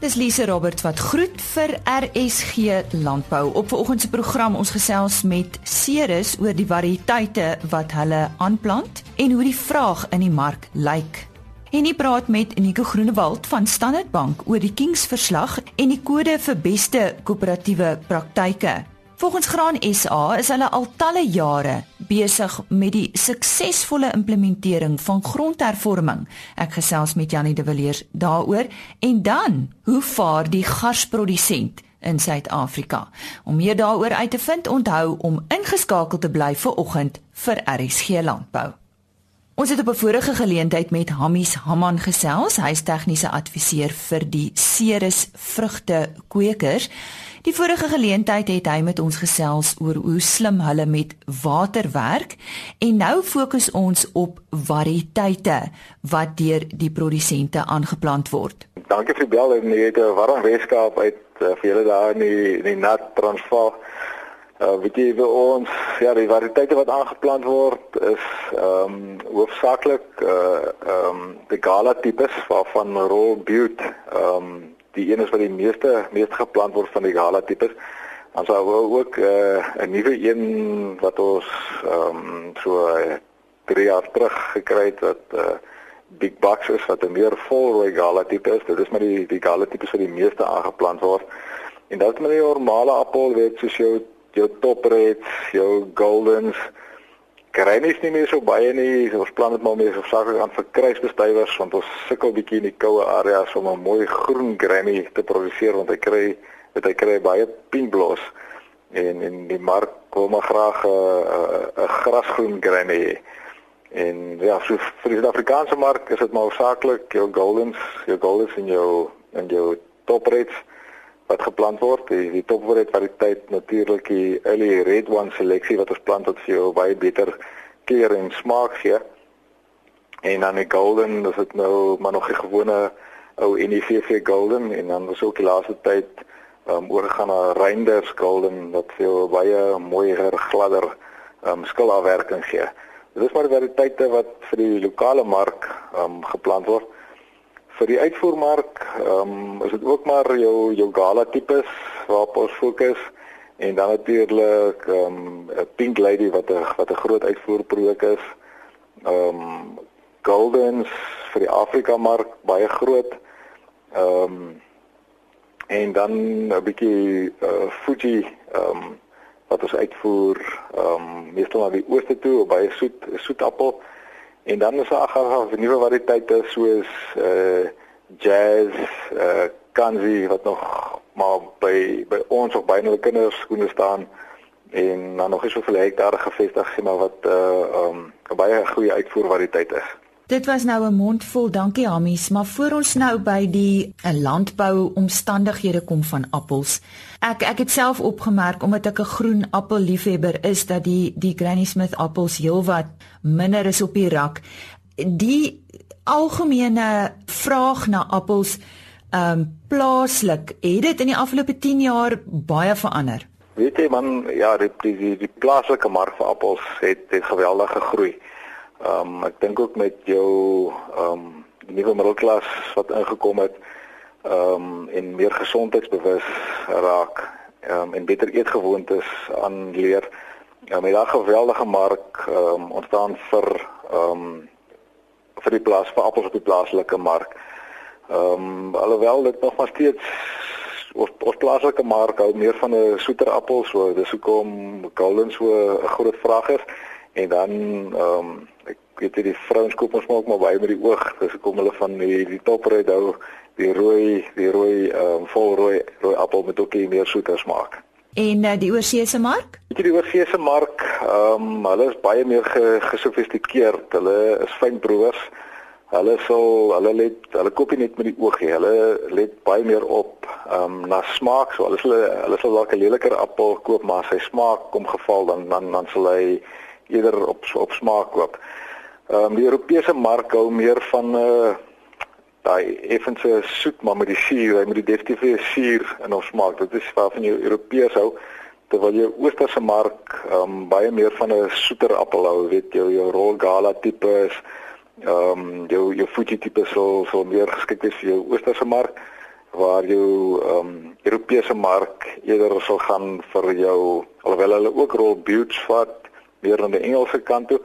Dis Lise Roberts wat groet vir RSG Landbou. Op vanoggend se program ons gesels met Ceres oor die variëteite wat hulle aanplant en hoe die vraag in die mark lyk. En hy praat met Nico Groenewald van Standard Bank oor die Kings verslag en die kode vir beste koöperatiewe praktyke. Volgens Graan SA is hulle al talle jare besig met die suksesvolle implementering van grondhervorming. Ek gesels met Janie de Villiers daaroor en dan hoe vaar die garsprodusent in Suid-Afrika. Om meer daaroor uit te vind, onthou om ingeskakel te bly vir oggend vir RSG Landbou. Ons het op 'n vorige geleentheid met Hammies Hamman gesels. Hy is tegniese adviseur vir die Ceres vrugte kwekers. Die vorige geleentheid het hy met ons gesels oor hoe slim hulle met water werk en nou fokus ons op variëteite wat deur die produsente aangeplant word. Dankie vir bel en jy het 'n warm Weskaap uit uh, vir julle daar in die, in die nat Transvaal. Uh weet jy vir ons ja die variëteite wat aangeplant word is ehm um, hoofsaaklik uh ehm um, die gala tipes waarvan Royal Butte ehm um, die een is wat die meeste meeste geplant word van die gala tipes. Ons het ook uh 'n nuwe een wat ons ehm um, so 3 jaar terug gekry het wat uh big bucks is wat 'n meer volrooi gala tipe is. Dit is maar die die gala tipes wat die meeste aangeplant word. En is maar die normale appel weet soos jou jou top reds, jou goldens. Grannies nie meer so baie nie. Ons plan dit maar meer so sakke aan vir kruisbestuivers want ons sukkel bietjie in die koue areas om 'n mooi groen granny te produseer want hy kry dit hy kry baie pinkblos en en die mark wil maar graag 'n uh, 'n uh, grasgroen granny hê. En ja, so vir die Suid-Afrikaanse mark is dit maar hoofsaaklik jou goldens, jou goldens en jou en jou top reds wat geplant word. Die, die topwoord variëteit natuurlik die early red one seleksie wat ons plant wat vir jou baie beter kleur en smaak gee. En dan die golden, dis dit nou maar nog 'n gewone ou NVV golden en dan was ook die laaste tyd um, oorgegaan na Reinders golden wat vir jou baie mooier gladder um, skilafwerking gee. Dit is maar die variëteite wat vir die lokale mark um, geplant word vir die uitvoermark ehm um, is dit ook maar jou jou gala tipes waarop ons fokus en dan natuurlik ehm um, 'n pink lady wat 'n wat 'n groot uitvoerprojek is. Ehm um, goldens vir die Afrika mark baie groot. Ehm um, en dan 'n bietjie uh, Fuji ehm um, wat ons uitvoer ehm um, meestal na die ooste toe, baie soet soetappel. En dan is daar ag nuwe variëteite soos uh jazz, uh kanzi wat nog maar by by ons of by hulle kinders skoene staan en dan nog is soveel hektare gevestig sien maar wat uh um 'n baie goeie uitvoer variëteit is. Dit was nou 'n mondvol, dankie Hamies, maar voor ons nou by die landbou omstandighede kom van appels. Ek ek het self opgemerk omdat ek 'n groen appelliefhebber is dat die die Granny Smith appels heelwat minder is op die rak. Die algemene vraag na appels ehm um, plaaslik, het dit in die afgelope 10 jaar baie verander. Weet jy man, ja, die die die, die plaaslike mark vir appels het, het geweldig gegroei. Ehm um, ek dink ook met jou ehm um, nuwe middelklas wat ingekom het ehm um, en meer gesondheidsbewus raak ehm um, en beter eetgewoontes aanleer. Ja, met daai geweldige mark ehm um, ontstaan vir ehm um, vir die plaas vir appels op die plaaslike mark. Ehm um, alhoewel dit nog maar steeds ons ons plaaslike mark hou meer van 'n soeter appel so dis hoekom golden so 'n groot vraag is en dan ehm um, ek weet jy die vrouens koop ons maar ook maar baie met die oog dis hoekom hulle van die die topred hou die rooi die rooi ehm um, vol rooi rooi appel met ook meer soeter smaak. En uh, die oorseese mark? Weet jy die oorseese mark, ehm um, hulle is baie meer ge, gesofistikeerd. Hulle is fynbroers. Hulle sal hulle let hulle koop nie net met die oog nie. Hulle let baie meer op ehm um, na smaak. So hulle hulle sal dalk 'n leliker appel koop, maar sy smaak kom geval dan dan dan sal hy eerder op op smaak koop. Ehm um, die Europese mark hou meer van uh, daai effense soet maar met die suur, hy moet die definitief suur in ons maak. Dit is waarvan jy Europeërs hou terwyl jy oosterse mark um, baie meer van 'n soeter appel hou, weet jy, jou Royal Gala tipe is ehm um, jou jou Fuji tipe sou so meer geskik is vir jou oosterse mark. waar jou ehm um, Europese mark eerder sal gaan vir jou alhoewel hulle ook rol buttes vat meer aan die Engelse kant toe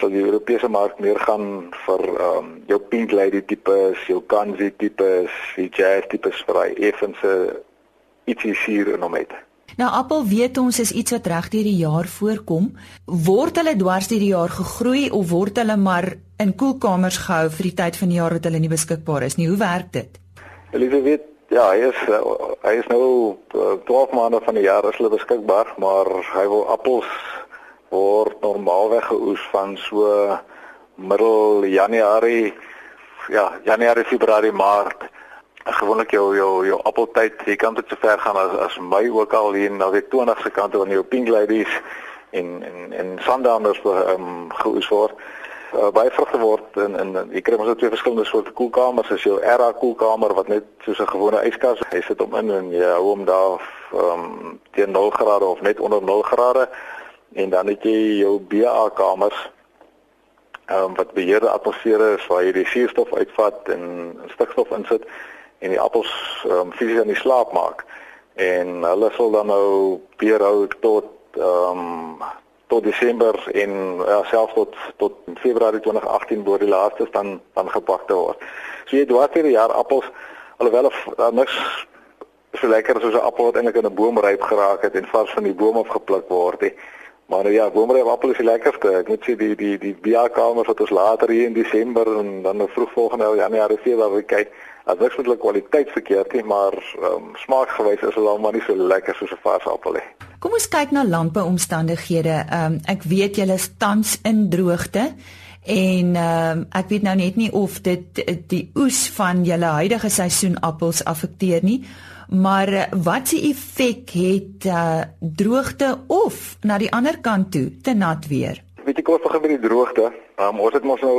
sal die Europese mark meer gaan vir ehm um, jou pink lady tipes, jou kanzi tipes, die jazz tipes vir hy effense ietsie suur in hom het. Nou appel weet ons is iets wat reg deur die jaar voorkom. Word hulle dwars deur die jaar gegroei of word hulle maar in koelkamers gehou vir die tyd van die jaar wat hulle nie beskikbaar is nie? Hoe werk dit? Hulle weet ja, hy is uh, hy is nou uh, 12 maande van die jaar is hulle beskikbaar, maar hy wil appels word normaalweg geoes van so middel Januarie ja, Januarie, Februarie, Maart. Gewoonlik jou jou jou appeltyd, jy kan dit so ver gaan as as Mei ook al hier na die 20ste kant wanneer jou pink ladies en en en sundowns um, geoes word. Uh, baie vrugte word in in jy kry mos twee verskillende soorte koelkamers. As jou era koelkamer wat net soos 'n gewone yskas jy sit hom in en jy hou hom daar um, teen 0 grade of net onder 0 grade en dan het jy jou BA kamers um, wat beheerde atmosfere is waar jy die suurstof uitvat en stikstof insit en die appels um, fisies aan die slaap maak en hulle sal dan nou beheerhou tot ehm um, tot Desember en ja selfs tot tot Februarie 2018 word die laaste dan dan gepak te word. So jy dwaas hierdie jaar appels alhoewel of daar niks so lekker soos 'n appel wat eintlik in 'n boom ryp geraak het en vars van die boom af gepluk word nie. Maar nou ja, boomryp appel is lekkerste. Ek moet sê die die die biakamers wat ons later hier in Desember en dan nou vroeg volgende Januarie Februarie kyk as niks met hulle kwaliteit verkeerd nie, maar um, smaakgewys is hulle maar nie so lekker soos 'n vars appel nie. Kom ons kyk na landbouomstandighede. Ehm um, ek weet julle is tans in droogte en ehm um, ek weet nou net nie of dit die oes van julle huidige seisoen appels affekteer nie. Maar eh, wat se effek het uh, droogte of na die ander kant toe te nat weer? Weet kos begin met die droogte. Um, ons het mos nou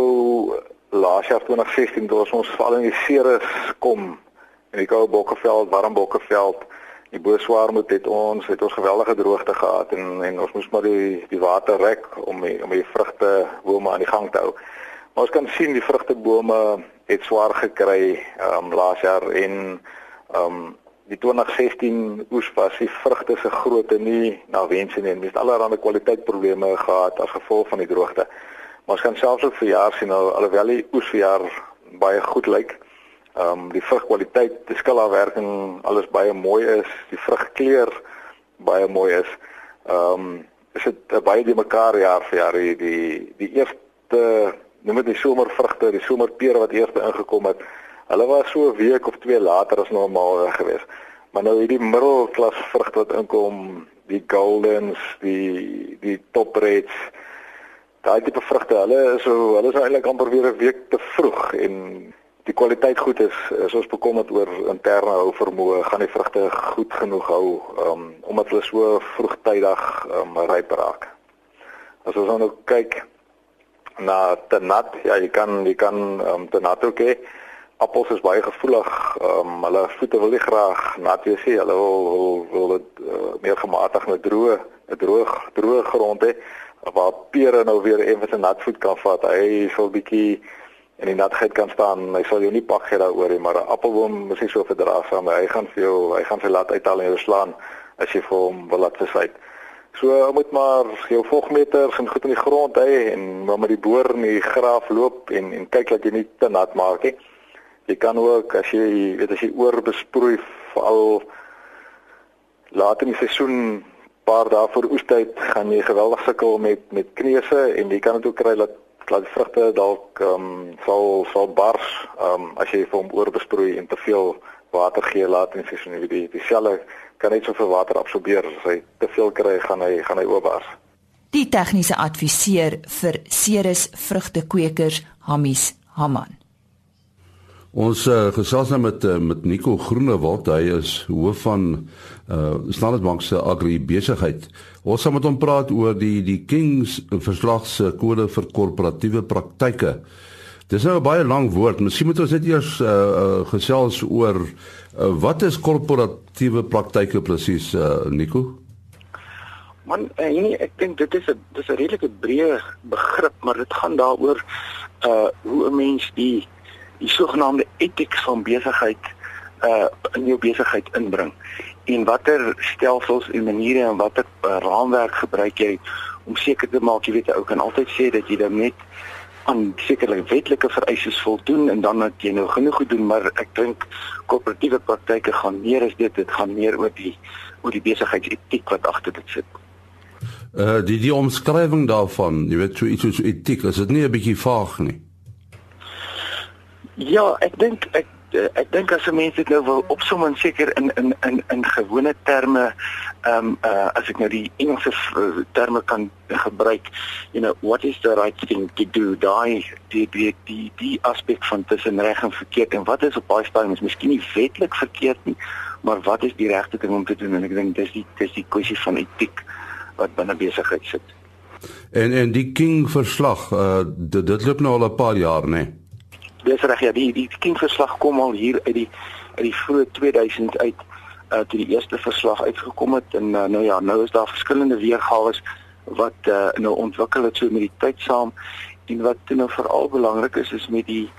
laas jaar 2016 toe ons veral in die Ceres kom in die Koue Bokkeveld, Warm Bokkeveld die Boeswaarmoed het ons het ons geweldige droogte gehad en en ons moes maar die die water rek om die, om die vrugte bome aan die gang te hou. Maar ons kan sien die vrugtebome het swaar gekry um, laas jaar en ehm um, die 2016 oes was die vrugte se grootte nie na wens nie. Ons het allerlei kwaliteitprobleme gehad as gevolg van die droogte. Maar ons kan selfs ook vir jaar sien nou alhoewel die oes vir jaar baie goed lyk. Ehm um, die vrugkwaliteit, die skilafwerking, alles baie mooi is, die vrugkleur baie mooi is. Ehm um, is dit baie die mekaar jaar vir jaar die die, die eerste noem dit somervrugte, die somerpere wat eers ingekom het. Hulle was so 'n week of twee later as normaal geweest. Maar nou hierdie middelklas vrugte wat inkom, die goldens, die die top reds daai tipe vrugte, hulle is so hulle is eintlik amper weer 'n week te vroeg en die kwaliteit goed is, is ons bekommerd oor interne hou vermoë, gaan die vrugte goed genoeg hou um, omdat hulle so vroegtydig um, ryp raak. As ons nou kyk na te nat, ja, jy kan jy kan um, te nat ook hê. Appels is baie gevoelig. Um, hulle voete wil nie graag nat wees nie. Hulle wil wil wil dit uh, meer gematig met droë, 'n droog droë grond hê waar pere nou weer effens 'n nat voet kan vat. Hy sal bietjie en die natheid kan staan. Hy sal jou nie pak gee daaroor nie, maar 'n appelboom is nie so verdraagsaam nie. Hy gaan vir jou, hy gaan sy laat uithaal en jou slaan as jy vir hom wil laat verswyk. So moet maar jou volgmeters en goed in die grond hê en maar met die boor in die graaf loop en en kyk dat jy nie te nat maak nie. Jy kan ook as jy weet as jy oor besproei veral laat in die seisoen paar dae voor oestyd gaan jy geweldig sukkel met met kneuse en jy kan dit ook kry dat laat die vrugte dalk ehm um, sal sal bars ehm um, as jy vir hom oorbesproei en te veel water gee laat in seisoen wie die die selle kan net soveel water absorbeer as hy te veel kry gaan hy gaan hy oorbars. Die tegniese adviseur vir Ceres vrugtekweekers Hamies Haman. Ons uh, gesels nou met uh, met Nico Groenewald, hy is hoof van uh Standard Bank se agri besigheid. Ons gaan met hom praat oor die die Kings verslag se kode vir korporatiewe praktyke. Dis nou 'n baie lang woord. Miskien moet ons net eers uh, uh gesels oor uh, wat is korporatiewe praktyke presies uh Nico? Man, uh, nee, ek dink dit is 'n dis 'n redelike breë begrip, maar dit gaan daaroor uh hoe 'n mens die die sogenaamde etiek van besigheid uh in jou besigheid inbring en watter stelsels en maniere en watter uh, raamwerk gebruik jy om seker te maak jy weet ou kan altyd sê dat jy dan net aan sekerlik wetlike vereistes voldoen en dan dat jy nou genoeg gedoen maar ek dink koöperatiewe praktyke gaan meer as dit dit gaan meer oor die oor die besigheidsetiek wat agter dit sit. Uh die die omskrywing daarvan, jy weet so iets so etiek, is dit nie 'n bietjie vaag nie? Ja, ek dink ek ek dink as 'n mens dit nou wil opsom en seker in in in in gewone terme ehm um, uh, as ek nou die Engelse uh, terme kan gebruik, you know, what is the right thing to do? Daai die die die die aspek van tussen reg en verkeerd en wat is op baie stadiums miskien nie wetlik verkeerd nie, maar wat is die regte ding om te doen? En ek dink dis die dis die kwessie van etiek wat binne besigheid sit. En en die King verslag, uh, dit dit loop nou al 'n paar jaar, né? Nee? Dis reg ja, die die King verslag kom al hier uit die uit die vroeë 2000 uit uh toe die eerste verslag uitgekom het. En uh, nou ja, nou is daar verskillende weergawe wat uh nou ontwikkel het so met die tyd saam. En wat nou veral belangrik is is met die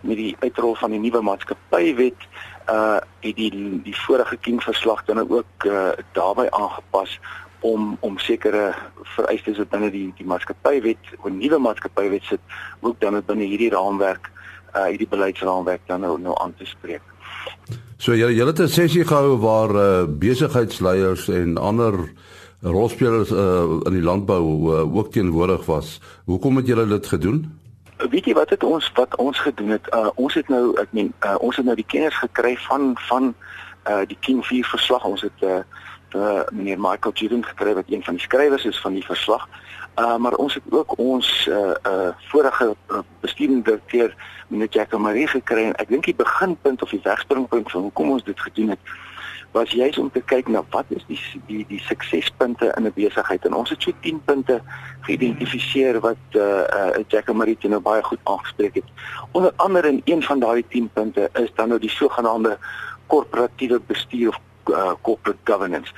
met die uitrol van die nuwe maatskappywet uh het die die vorige King verslag dan ook uh daarbey aangepas om om sekere vereistes wat binne die die maatskappywet, 'n nuwe maatskappywet sit, ook dan binne hierdie raamwerk uh hierdie beleidsraamwerk dan nou nou aan te spreek. So julle julle het 'n sessie gehou waar uh besigheidsleiers en ander rolspelers uh in die landbou uh, ook teenwoordig was. Hoekom het julle dit gedoen? Weet jy wat het ons wat ons gedoen het? Uh ons het nou ek meen uh, ons het nou die kennis gekry van van uh die King 4 verslag. Ons het uh, uh meneer Michael Juden gekry wat een van die skrywers is van die verslag. Uh maar ons het ook ons uh uh vorige uh, bestuurende direkteur meneer Jacques Marie gekry en ek dink die beginpunt of die wegspringpunt van hoekom ons dit gedoen het was juist om te kyk na wat is die die die suksespunte in 'n besigheid en ons het so 10 punte geïdentifiseer wat uh uh Jacques Marie nou baie goed aangespreek het. Onder andere in een van daardie 10 punte is dan nou die sogenaamde korporatiewe bestuur of uh, corporate governance.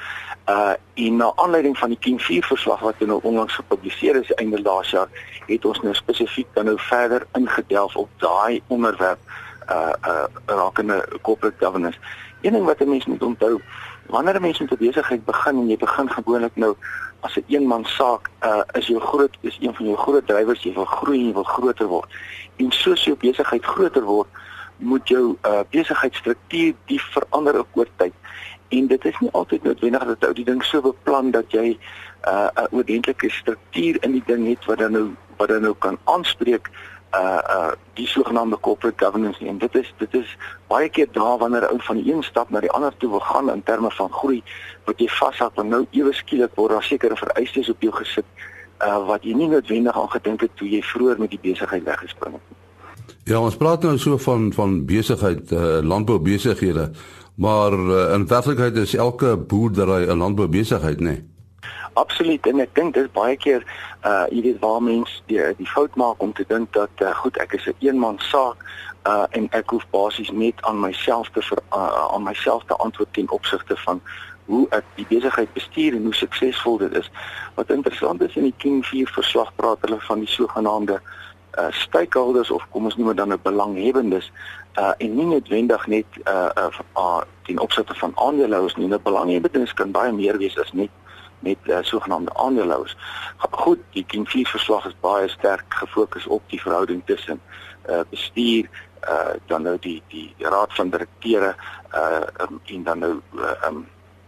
Uh in na aanleiding van die King 4 verslag wat nou onlangs gepubliseer is einde laas jaar, het ons nou spesifiek dan nou verder ingedelf op daai onderwerp uh uh rakende corporate governance. Een ding wat 'n mens moet onthou, wanneer 'n mens met 'n besigheid begin en jy begin gewoonlik nou as 'n eenman saak, uh is jou groot is een van jou groot drywers jy wil groei jy wil groter word. En soos jou besigheid groter word, moet jou uh besigheidsstruktuur die verander ook oor tyd en dit is nie altyd noodwendig dat ou die ding so beplan dat jy uh, 'n oordentlike struktuur in die ding het wat dan nou wat dan nou kan aanspreek uh uh die sogenaamde corporate governance en dit is dit is baie keer daar wanneer ou van die een stap na die ander toe wil gaan in terme van groei wat jy vashou dan nou ewe skielik word daar sekere vereistes op jou gesit uh wat jy nie noodwendig aan gedink het toe jy vroeër met die besigheid weggespring het. Ja, ons praat nou so van van besigheid uh landbou besighede Maar uh, in werklikheid is elke boerdery 'n landboubesigheid, nê? Nee? Absoluut en ek dink dit is baie keer uh jy weet waar mense die die fout maak om te dink dat uh, goed ek is 'n eenman saak uh en ek hoef basies net aan myself te ver, uh, aan myself te antwoord ten opsigte van hoe ek die besigheid bestuur en hoe suksesvol dit is. Wat interessant is in die King 4 verslag praat hulle van die sogenaamde uh stakeholders of kom ons noem dit dan 'n belanghebbendes uh en nie noodwendig net uh uh, uh ten opsigte van aandeelhouers nie. 'n Belanghebbendes kan baie meer wees as net met uh, sogenaamde aandeelhouers. Goed, die King 4 verslag is baie sterk gefokus op die verhouding tussen uh bestuur uh dan nou die die raad van direkteure uh um, en dan nou uh, um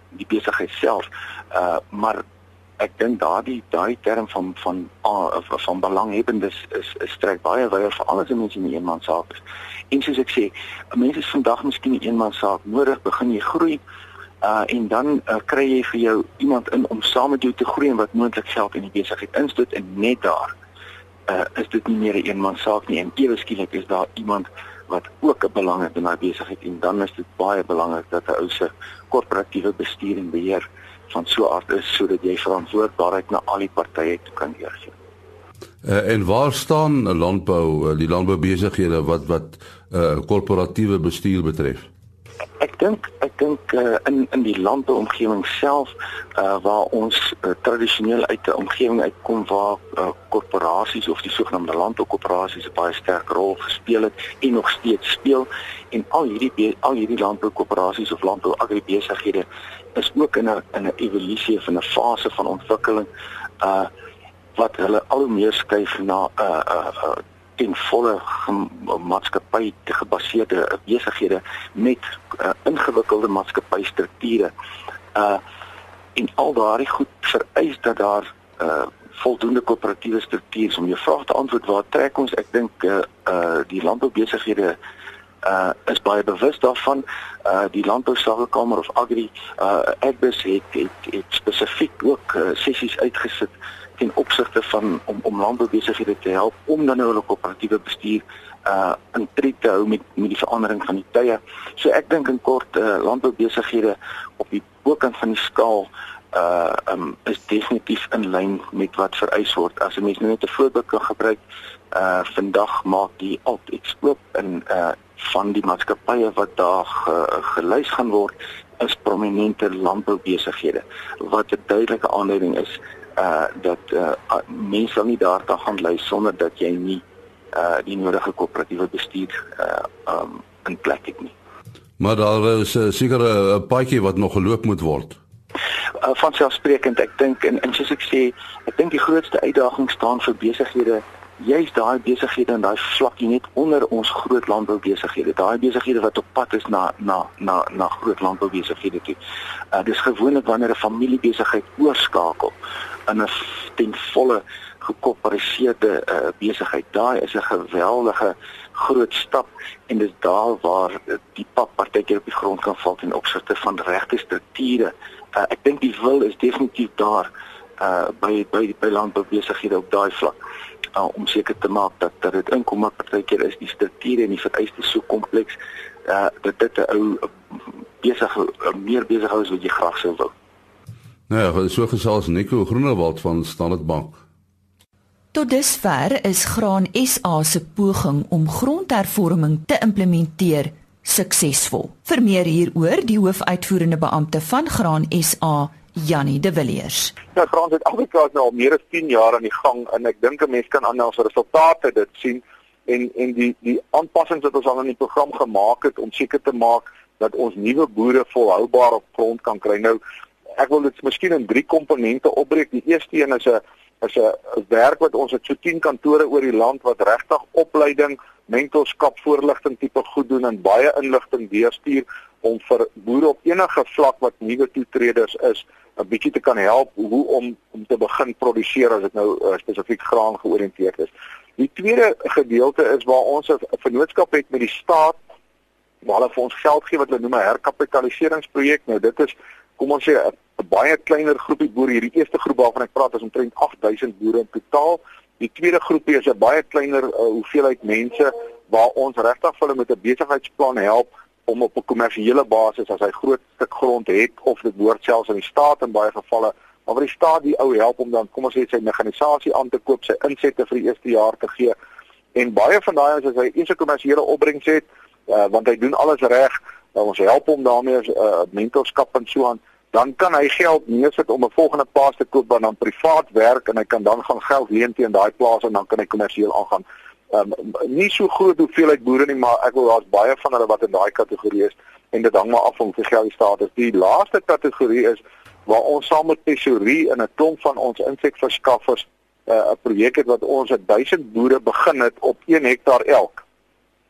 die besigheid self. Uh maar ek dink daardie daai term van van van, van belanghebbendes is is strek baie wyer vir alles in mense in 'n eenman saak is. En soos ek sê, mense is vandag miskien 'n eenman saak nodig, begin jy groei uh en dan uh, kry jy vir jou iemand in om saam met jou te groei en wat moontlik geld in die besigheid instoot en net daar uh is dit nie meer 'n eenman saak nie en ewe skielik is daar iemand wat ook 'n belang het in daai besigheid en dan is dit baie belangrik dat 'n ou se korporatiewe bestuur en beheer van so aard is sodat jy verantwoordbaarheid na al die partye toe kan neergee. Uh, en waar staan landbou uh, die landboubesighede wat wat uh, korporatiewe bestuur betref? Ek dink ek dink uh, in in die landbouomgewing self uh, waar ons uh, tradisioneel uit 'n omgewing uitkom waar korporasies uh, of die sogenaamde landboukoöperasies 'n baie sterk rol gespeel het en nog steeds speel en al hierdie al hierdie landboukoöperasies of landbouagribesighede is ook in 'n in 'n evolusie van 'n fase van ontwikkeling uh wat hulle al hoe meer skuif na 'n uh, uh, uh, ten volle maatskappy gebaseerde besighede met uh, ingewikkelde maatskappystrukture. Uh en al daardie goed vereis dat daar uh voldoende koöperatiewe strukture om jou vraag te antwoord. Waar trek ons? Ek dink uh, uh die landboubesighede uh is baie bewus daarvan. Uh die landbousakekamer of agri uh Agbus het het, het spesifiek ook uh, sessies uitgesit ten opsigte van om om landboubesighede te help om dan nou hulle koöperatiewe bestuur uh in tred te hou met met die verandering van die tye. So ek dink in kort uh landboubesighede op die bokant van die skaal uh um, is definitief in lyn met wat vereis word. As 'n mens nou net 'n voorbeeld kan gebruik, uh vandag maak die Alt Expo in uh van die maatskappye wat daar ge, gelys gaan word is prominente landboubesighede wat 'n duidelike aanleiding is uh dat uh mense sal nie daar kan gaan lei sonder dat jy nie uh die nodige koöperatiewe bestuur uh um in plek het nie. Maar daar is 'n uh, sekere uh, paadjie wat nog geloop moet word. Uh, van selfsprekend, ek dink en, en soos ek sê, ek dink die grootste uitdaging staan vir besighede jy's daai besighede en daai vlakkie net onder ons groot landboubesighede. Daai besighede wat op pad is na na na na groot landboubesighede toe. Uh dis gewoonlik wanneer 'n familiebesigheid oorskakel in 'n ten volle gekoöpereerde uh, besigheid. Daai is 'n geweldige groot stap en dis daar waar die pap partykeer op die grond kan val in opsigte van regte strukture. Uh, ek dink die wil is definitief daar uh by by by landboubesighede op daai vlak uh, om seker te maak dat dat dit inkom partykeer is die strukture en die vereistes so kompleks uh dat dit 'n ou besig meer besig hou as wat jy graag sou wou. Nou ja, so gesels Nico Groenewald van Standard Bank. Tot dusver is Graan SA se poging om grondhervorming te implementeer suksesvol. Vir meer hieroor, die hoofuitvoerende beampte van Graan SA, Jannie De Villiers. Ja, Graan Suid-Afrika is nou al meer as 10 jaar aan die gang en ek dink 'n mens kan aan ons resultate dit sien en en die die aanpassings wat ons al in die program gemaak het om seker te maak dat ons nuwe boere volhoubaar op grond kan kry. Nou ek wil dit miskien in drie komponente opbreek. Die eerste een is 'n is 'n werk wat ons het so 10 kantore oor die land wat regtig opleiding, mentorskap, voorligting tipe goed doen en baie inligting deurstuur om vir boere op enige vlak wat nuwe toetreders is 'n bietjie te kan help hoe om om te begin produseer as dit nou uh, spesifiek graan georiënteerd is. Die tweede gedeelte is waar ons 'n vennootskap het met die staat waar hulle vir ons geld gee wat hulle noem 'n herkapitaliseringsprojek. Nou dit is kom ons sê 'n baie kleiner groepie boere. Hierdie eerste groep waarvan ek praat is omtrent 8000 boere in totaal. Die tweede groepie is 'n baie kleiner uh, hoeveelheid mense waar ons regtig hulle met 'n besigheidsplan help om op 'n kommersiële basis as hy groot stuk grond het of dit behoort selfs aan die staat in baie gevalle maar vir die staat die ou help om dan kom ons sê sy mekanisasie aan te koop, sy insette vir die eerste jaar te gee. En baie van daai as hy eens 'n kommersiële opbrengs het, uh, want hy doen alles reg, dan ons help hom daarmee as uh, mentorskap en so aan, dan kan hy geld neersit om 'n volgende plaas te koop wat dan privaat werk en hy kan dan gaan geld leen teen daai plaas en dan kan hy kommersieel aangaan. Ehm um, nie so groot hoeveelheid boere nie, maar ek wil daar's baie van hulle wat in daai kategorie is en dit hang maar af van hoeveel geld die staat het. Die laaste kategorie is waar ons saam met Tesorie in 'n klomp van ons insekverskaffers eh, 'n uh, projek het wat ons 1000 boere begin het op 1 hektaar elk.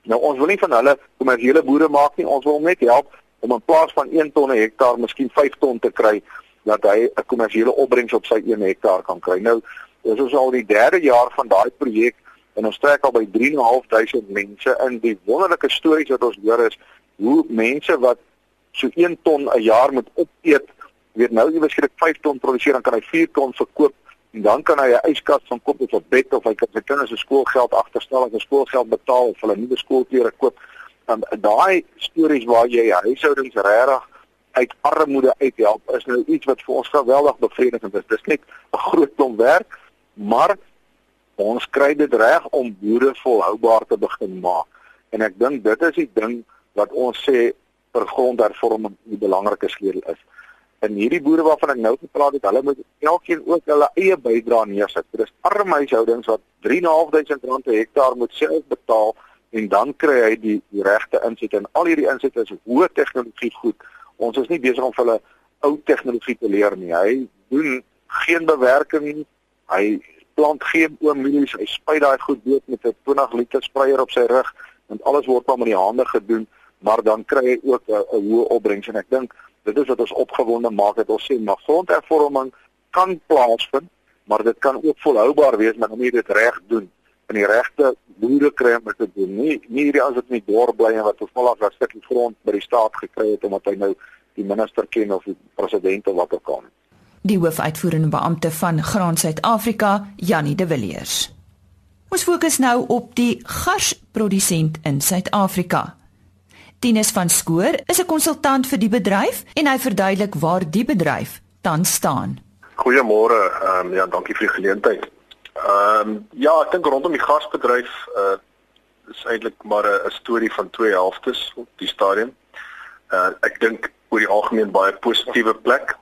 Nou ons wil nie van hulle kommersiële boere maak nie, ons wil net help om in plaas van 1 ton per hektaar miskien 5 ton te kry dat hy 'n kommersiële opbrengs op sy 1 hektaar kan kry. Nou dis ons al die derde jaar van daai projek en ons trek al by 3.500 mense in die wonderlike stories wat ons hoor is hoe mense wat so 1 ton 'n jaar moet opeet, weet nou iewers skielik 5 ton produseer dan kan hy 4 ton verkoop en dan kan hy 'n yskas van koop of 'n bed of hy kan sy kinders se skoolgeld agterstel en skoolgeld betaal of hulle nuwe skoolklere koop. Dan daai stories waar jy huishoudings regtig uit armoede uithelp is nou iets wat vir ons geweldig bevredigend is. Dis net 'n groot klomp werk, maar ons kry dit reg om boere volhoubaar te begin maak. En ek dink dit is die ding wat ons sê vir grondhervorming 'n belangrike sleutel is. En hierdie boere waarvan ek nou gepraat het, hulle moet elkeen ook hulle eie bydrae neersit. Dit is arme huishoudings wat 3.500 rand per hektaar moet self betaal en dan kry hy die, die regte inset en al hierdie insette is hoë tegnologie goed. Ons is nie besig om vir hulle ou tegnologie te leer nie. Hy doen geen bewerking nie. Hy plant geen oommielies, hy spuit daai goed dood met 'n 20 liter sprayer op sy rug en alles word dan met die hande gedoen, maar dan kry hy ook 'n hoë opbrengs en ek dink dit is wat ons opgewonde maak dat ons sê maar grondhervorming kan plaasvind, maar dit kan ook volhoubaar wees moet jy dit reg doen en die regte boere kry om dit te doen. Nie nie hierdie as dit nie dorp bly en wat toevallig 'n stukkie grond by die staat gekry het omdat hy nou die minister ken of die president of wat ook al die hoofuitvoerende beampte van Graan Suid-Afrika, Jannie de Villiers. Ons fokus nou op die garsprodusent in Suid-Afrika. Tinus van Skoor is 'n konsultant vir die bedryf en hy verduidelik waar die bedryf tans staan. Goeiemôre, ehm um, ja, dankie vir die geleentheid. Ehm um, ja, ek dink rondom die gasbedryf uh is eintlik maar 'n storie van twee helftes op die stadium. Uh ek dink oor die algemeen baie positiewe plek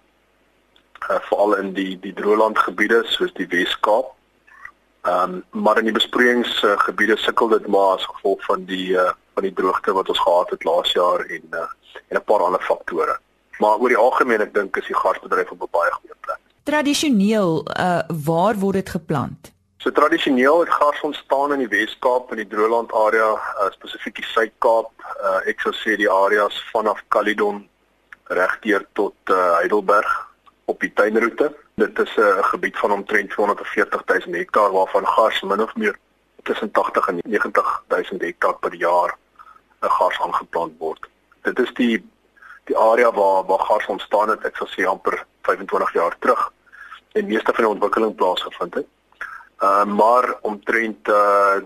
uh, veral in die die droëland gebiede soos die Wes-Kaap. Ehm um, maar in die besproeiingsgebiede sukkel dit maar as gevolg van die uh, van die droogte wat ons gehad het laas jaar en uh, en 'n paar ander faktore. Maar oor die algemeen ek dink is die gasbedryf op 'n baie goeie plek. Tradisioneel, uh, waar word dit geplant? So tradisioneel het gas ontstaan in die Wes-Kaap en die Droëland area, uh, spesifiek die Suid-Kaap. Uh, ek sou sê die areas vanaf Caledon regdeur tot uh, Heidelberg op die tuinroete. Dit is 'n gebied van omtrent 240 000 hektaar waarvan gas min of meer tussen 80 en 90 000 hektaar per jaar 'n gas aangeplant word. Dit is die die area waar waar gas ontstaan het, ek sal sê amper 25 jaar terug en meeste van die ontwikkeling plaasgevind het. Ehm uh, maar omtrent uh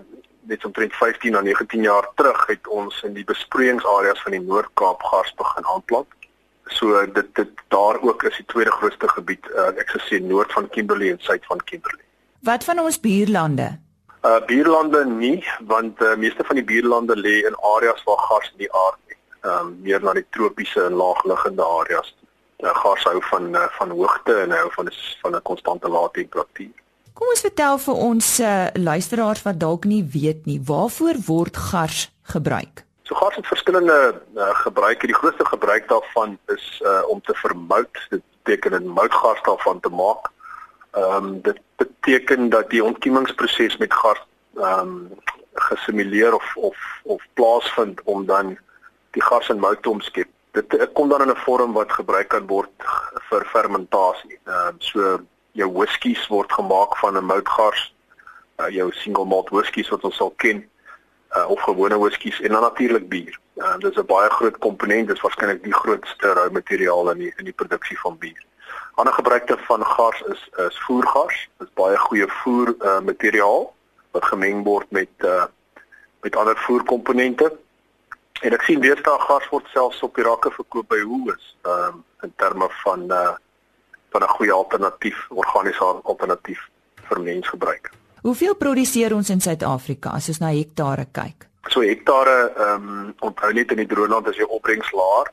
net omtrent 15 na 19 jaar terug het ons in die besproeiingsareas van die Noord-Kaap gas begin aanplant So dit dit daar ook is die tweede grootste gebied uh, ek sou sê noord van Kimberley en suid van Kimberley. Wat van ons buurlande? Uh buurlande nie want uh, meeste van die buurlande lê in areas waar gas nie aard nie. Ehm um, meer na die tropiese en laagliggende areas. Uh, gas hou van uh, van hoogte en hou van van 'n konstante lae temperatuur. Kom ons vertel vir ons uh, luisteraars wat dalk nie weet nie, waarvoor word gas gebruik? So gas het verskillende uh, gebruike. Die grootste gebruik daarvan is uh, om te vermout. Dit beteken 'n moutgas daarvan te maak. Ehm um, dit beteken dat die ontkiemingsproses met gas ehm um, gesimuleer of of of plaasvind om dan die gas in mout te omskep. Dit kom dan in 'n vorm wat gebruik kan word vir fermentasie. Ehm um, so jou whiskies word gemaak van 'n moutgas. Uh, jou single malt whiskies wat ons sal ken uh, of gewone whiskies en dan natuurlik bier. Uh, dit is 'n baie groot komponent, dit is waarskynlik die grootste rou materiaal in die in die produksie van bier. Ander gebruikte van gas is is voergas. Dit is baie goeie voer uh, materiaal wat gemeng word met uh, met ander voerkomponente. En ek sien deesdae gas word selfs op die rakke verkoop by Woolworths, ehm um, in terme van uh van 'n goeie alternatief, organiese alternatief vir mensgebruik. Hoeveel produseer ons in Suid-Afrika as ons na hektare kyk? So hektare, ehm um, onthou net in die droëland is jy opbrengs laer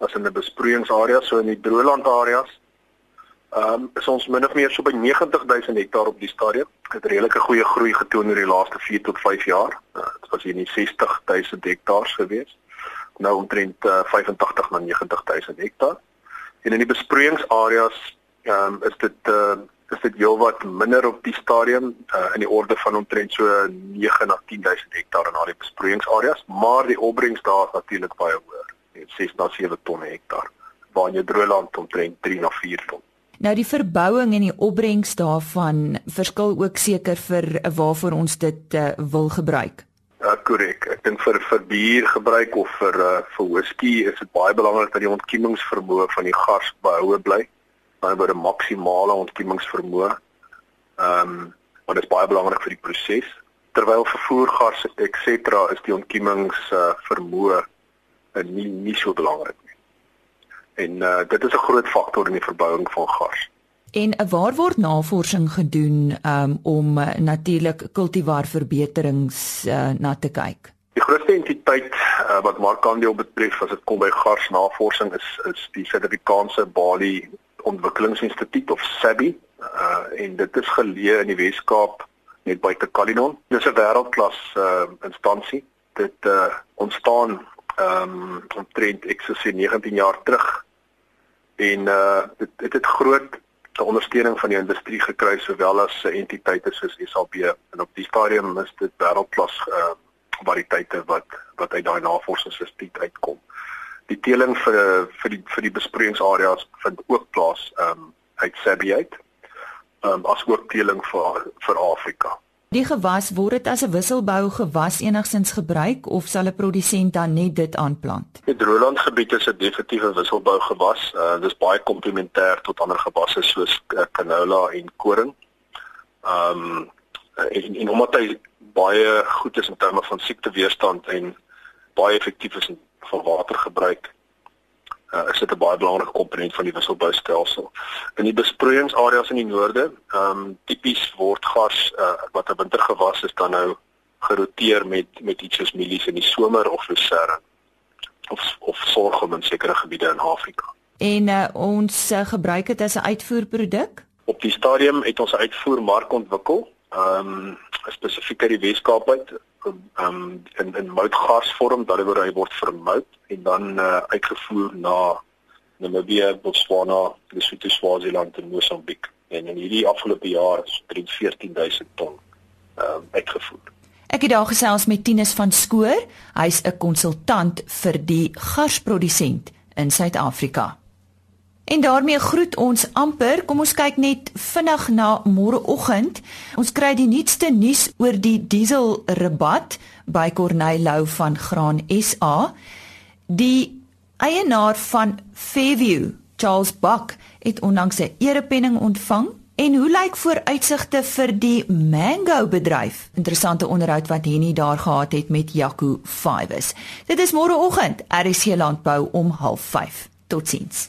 as in 'n besproeiingsarea, so in die droëland areas. Ehm um, is ons min of meer so by 90000 hektaar op die stadium. Het redelike goeie groei getoon oor die laaste 4 tot 5 jaar. Uh, dit was hier nie 60000 hektaar gewees. Nou omtrent uh, 85 na 90000 hektaar. En in die besproeiingsareas ehm um, is dit uh, is dit heelwat minder op die stadium uh, in die orde van omtrent so 9 na 10000 hektaar in al die besproeiingsareas, maar die opbrengs daar is natuurlik baie hoër, net 6 na 7 ton per hektaar, waar in jou droëland omtrent 3 na 4 ton. Nou die verbouing en die opbrengs daarvan verskil ook seker vir waarvoor ons dit uh, wil gebruik. Ja, korrek. Ek dink vir vir bier gebruik of vir uh, vir whisky is dit baie belangrik dat die ontkiemingsvermoë van die gas behoue bly nou by 'n maksimale ontkiemingsvermoë. Ehm um, wat is baie belangrik vir die proses. Terwyl vervoergas ens is die ontkiemings uh, vermoë uh, nie nie so belangrik nie. En uh, dit is 'n groot faktor in die verbouing van gas. En uh, waar word navorsing gedoen um, om uh, natuurlik kultivar verbeterings uh, na te kyk? Die grootste entiteit uh, wat markandeel betref as dit kom by garsnavorsing is is die Suid-Afrikaanse Bali Ontwikkelingsinstituut of SABI uh, en dit is geleë in die Wes-Kaap net buite Kalinon. Dis 'n wêreldklas uh, instansie. Dit uh, ontstaan ehm um, omtrent ek sou sê 19 jaar terug en uh dit het dit groot te ondersteuning van die industrie gekry sowel as entiteite soos SAB en op die stadium is dit wêreldklas uh variëteite wat wat uit daai navorsingsinstituut uitkom. Die teeling vir vir die vir die besproeiingsareas vind ook plaas um uit SAB uit. Um as ook teeling vir vir Afrika. Die gewas word dit as 'n wisselbou gewas enigsins gebruik of sal 'n produsent dan net dit aanplant? Die Droland gebied is 'n definitiewe wisselbou gewas. Uh dis baie komplementêr tot ander gewasse soos uh, canola en koring. Um en, en omdat hy baie goed is in terme van siekteweerstand en baie effektief is in van watergebruik, uh, is dit 'n baie belangrike komponent van die wisselboustelsel. In die besproeiingsareas in die noorde, ehm um, tipies word gas uh, wat 'n wintergewas is dan nou geroteer met met iets soos mielies in die somer of lucerne of of sorghum in sekere gebiede in Afrika. En uh, ons uh, gebruik dit as 'n uitvoerproduk? Op die stadium het ons 'n uitvoermark ontwikkel. Ehm um, spesifiek uit die Weskaap uit um, in in moutgasvorm dat hy word vermout en dan uh, uitgevoer na Namibië, Botswana, Lesotho, Swaziland en Mosambiek. En in hierdie afgelope jaar is 14000 ton um, uitgevoer. Ek het daar gesels met Tinus van Skoor. Hy's 'n konsultant vir die garsprodusent in Suid-Afrika. En daarmee groet ons amper. Kom ons kyk net vinnig na môreoggend. Ons kry die nuutste nuus oor die diesel rabat by Corneil Lou van Graan SA. Die eienaar van Fairview, Charles Buck, het onlangs 'n erepenning ontvang. En hoe lyk vooruitsigte vir die mango bedryf? Interessante onderhoud wat Henny daar gehad het met Jaco Fivers. Dit is môreoggend, RC Landbou om 05:30. Totsiens.